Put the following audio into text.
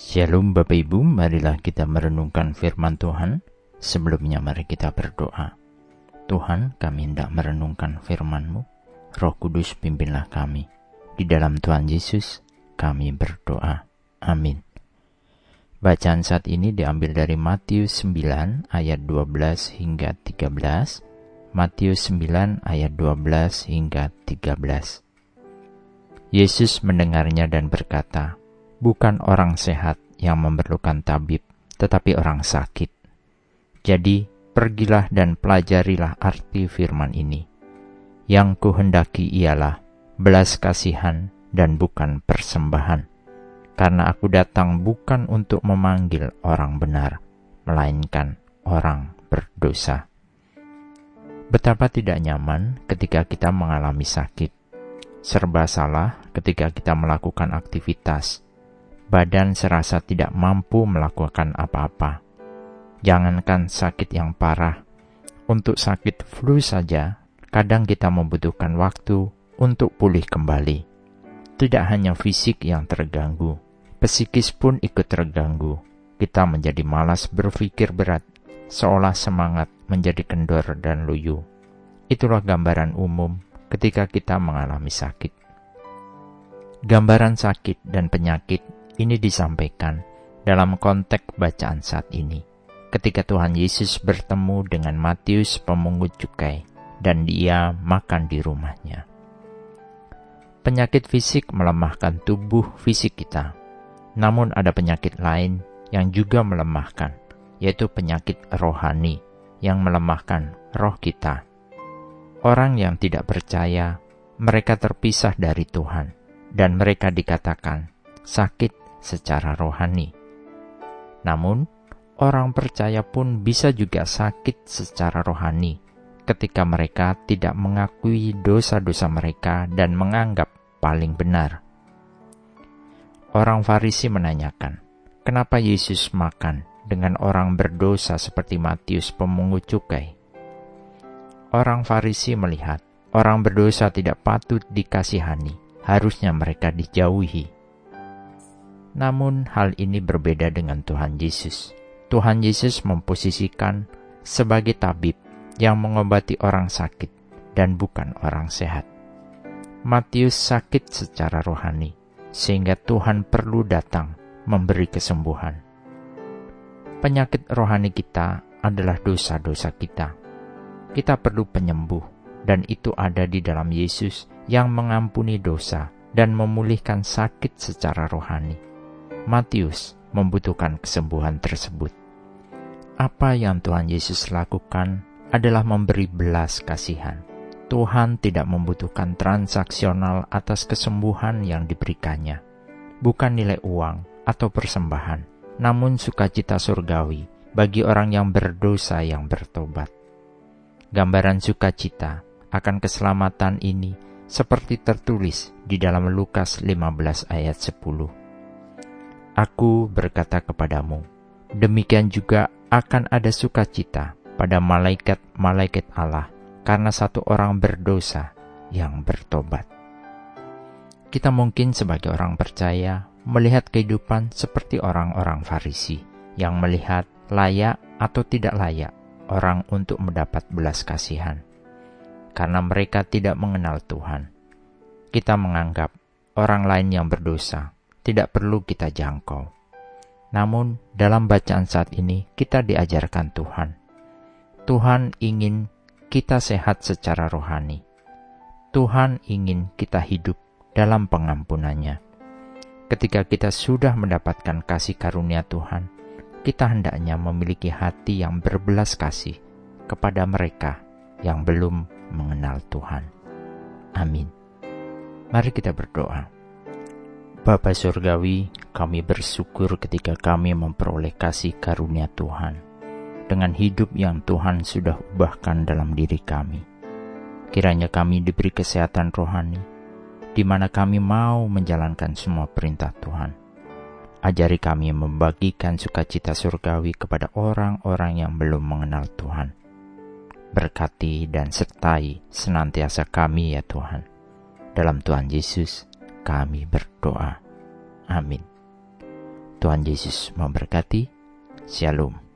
Shalom Bapak Ibu, marilah kita merenungkan firman Tuhan. Sebelumnya mari kita berdoa. Tuhan, kami hendak merenungkan firman-Mu. Roh Kudus pimpinlah kami. Di dalam Tuhan Yesus, kami berdoa. Amin. Bacaan saat ini diambil dari Matius 9 ayat 12 hingga 13. Matius 9 ayat 12 hingga 13. Yesus mendengarnya dan berkata, bukan orang sehat yang memerlukan tabib, tetapi orang sakit. Jadi, pergilah dan pelajarilah arti firman ini. Yang kuhendaki ialah belas kasihan dan bukan persembahan. Karena aku datang bukan untuk memanggil orang benar, melainkan orang berdosa. Betapa tidak nyaman ketika kita mengalami sakit. Serba salah ketika kita melakukan aktivitas badan serasa tidak mampu melakukan apa-apa. Jangankan sakit yang parah, untuk sakit flu saja, kadang kita membutuhkan waktu untuk pulih kembali. Tidak hanya fisik yang terganggu, psikis pun ikut terganggu. Kita menjadi malas berpikir berat, seolah semangat menjadi kendor dan luyu. Itulah gambaran umum ketika kita mengalami sakit. Gambaran sakit dan penyakit ini disampaikan dalam konteks bacaan saat ini. Ketika Tuhan Yesus bertemu dengan Matius pemungut cukai dan dia makan di rumahnya. Penyakit fisik melemahkan tubuh fisik kita. Namun ada penyakit lain yang juga melemahkan, yaitu penyakit rohani yang melemahkan roh kita. Orang yang tidak percaya, mereka terpisah dari Tuhan, dan mereka dikatakan sakit secara rohani. Namun, orang percaya pun bisa juga sakit secara rohani ketika mereka tidak mengakui dosa-dosa mereka dan menganggap paling benar. Orang Farisi menanyakan, kenapa Yesus makan dengan orang berdosa seperti Matius pemungut cukai? Orang Farisi melihat orang berdosa tidak patut dikasihani, harusnya mereka dijauhi. Namun hal ini berbeda dengan Tuhan Yesus. Tuhan Yesus memposisikan sebagai tabib yang mengobati orang sakit dan bukan orang sehat. Matius sakit secara rohani, sehingga Tuhan perlu datang memberi kesembuhan. Penyakit rohani kita adalah dosa-dosa kita. Kita perlu penyembuh, dan itu ada di dalam Yesus yang mengampuni dosa dan memulihkan sakit secara rohani. Matius membutuhkan kesembuhan tersebut. Apa yang Tuhan Yesus lakukan adalah memberi belas kasihan. Tuhan tidak membutuhkan transaksional atas kesembuhan yang diberikannya, bukan nilai uang atau persembahan, namun sukacita surgawi bagi orang yang berdosa yang bertobat. Gambaran sukacita akan keselamatan ini seperti tertulis di dalam Lukas 15 ayat 10. Aku berkata kepadamu, demikian juga akan ada sukacita pada malaikat-malaikat Allah karena satu orang berdosa yang bertobat. Kita mungkin sebagai orang percaya melihat kehidupan seperti orang-orang Farisi yang melihat layak atau tidak layak orang untuk mendapat belas kasihan. Karena mereka tidak mengenal Tuhan. Kita menganggap orang lain yang berdosa tidak perlu kita jangkau. Namun, dalam bacaan saat ini kita diajarkan Tuhan. Tuhan ingin kita sehat secara rohani. Tuhan ingin kita hidup dalam pengampunannya. Ketika kita sudah mendapatkan kasih karunia Tuhan, kita hendaknya memiliki hati yang berbelas kasih kepada mereka yang belum mengenal Tuhan. Amin. Mari kita berdoa. Bapa Surgawi, kami bersyukur ketika kami memperoleh kasih karunia Tuhan dengan hidup yang Tuhan sudah ubahkan dalam diri kami. Kiranya kami diberi kesehatan rohani, di mana kami mau menjalankan semua perintah Tuhan. Ajari kami membagikan sukacita surgawi kepada orang-orang yang belum mengenal Tuhan. Berkati dan sertai senantiasa kami ya Tuhan. Dalam Tuhan Yesus, kami berdoa. Amin. Tuhan Yesus memberkati. Shalom.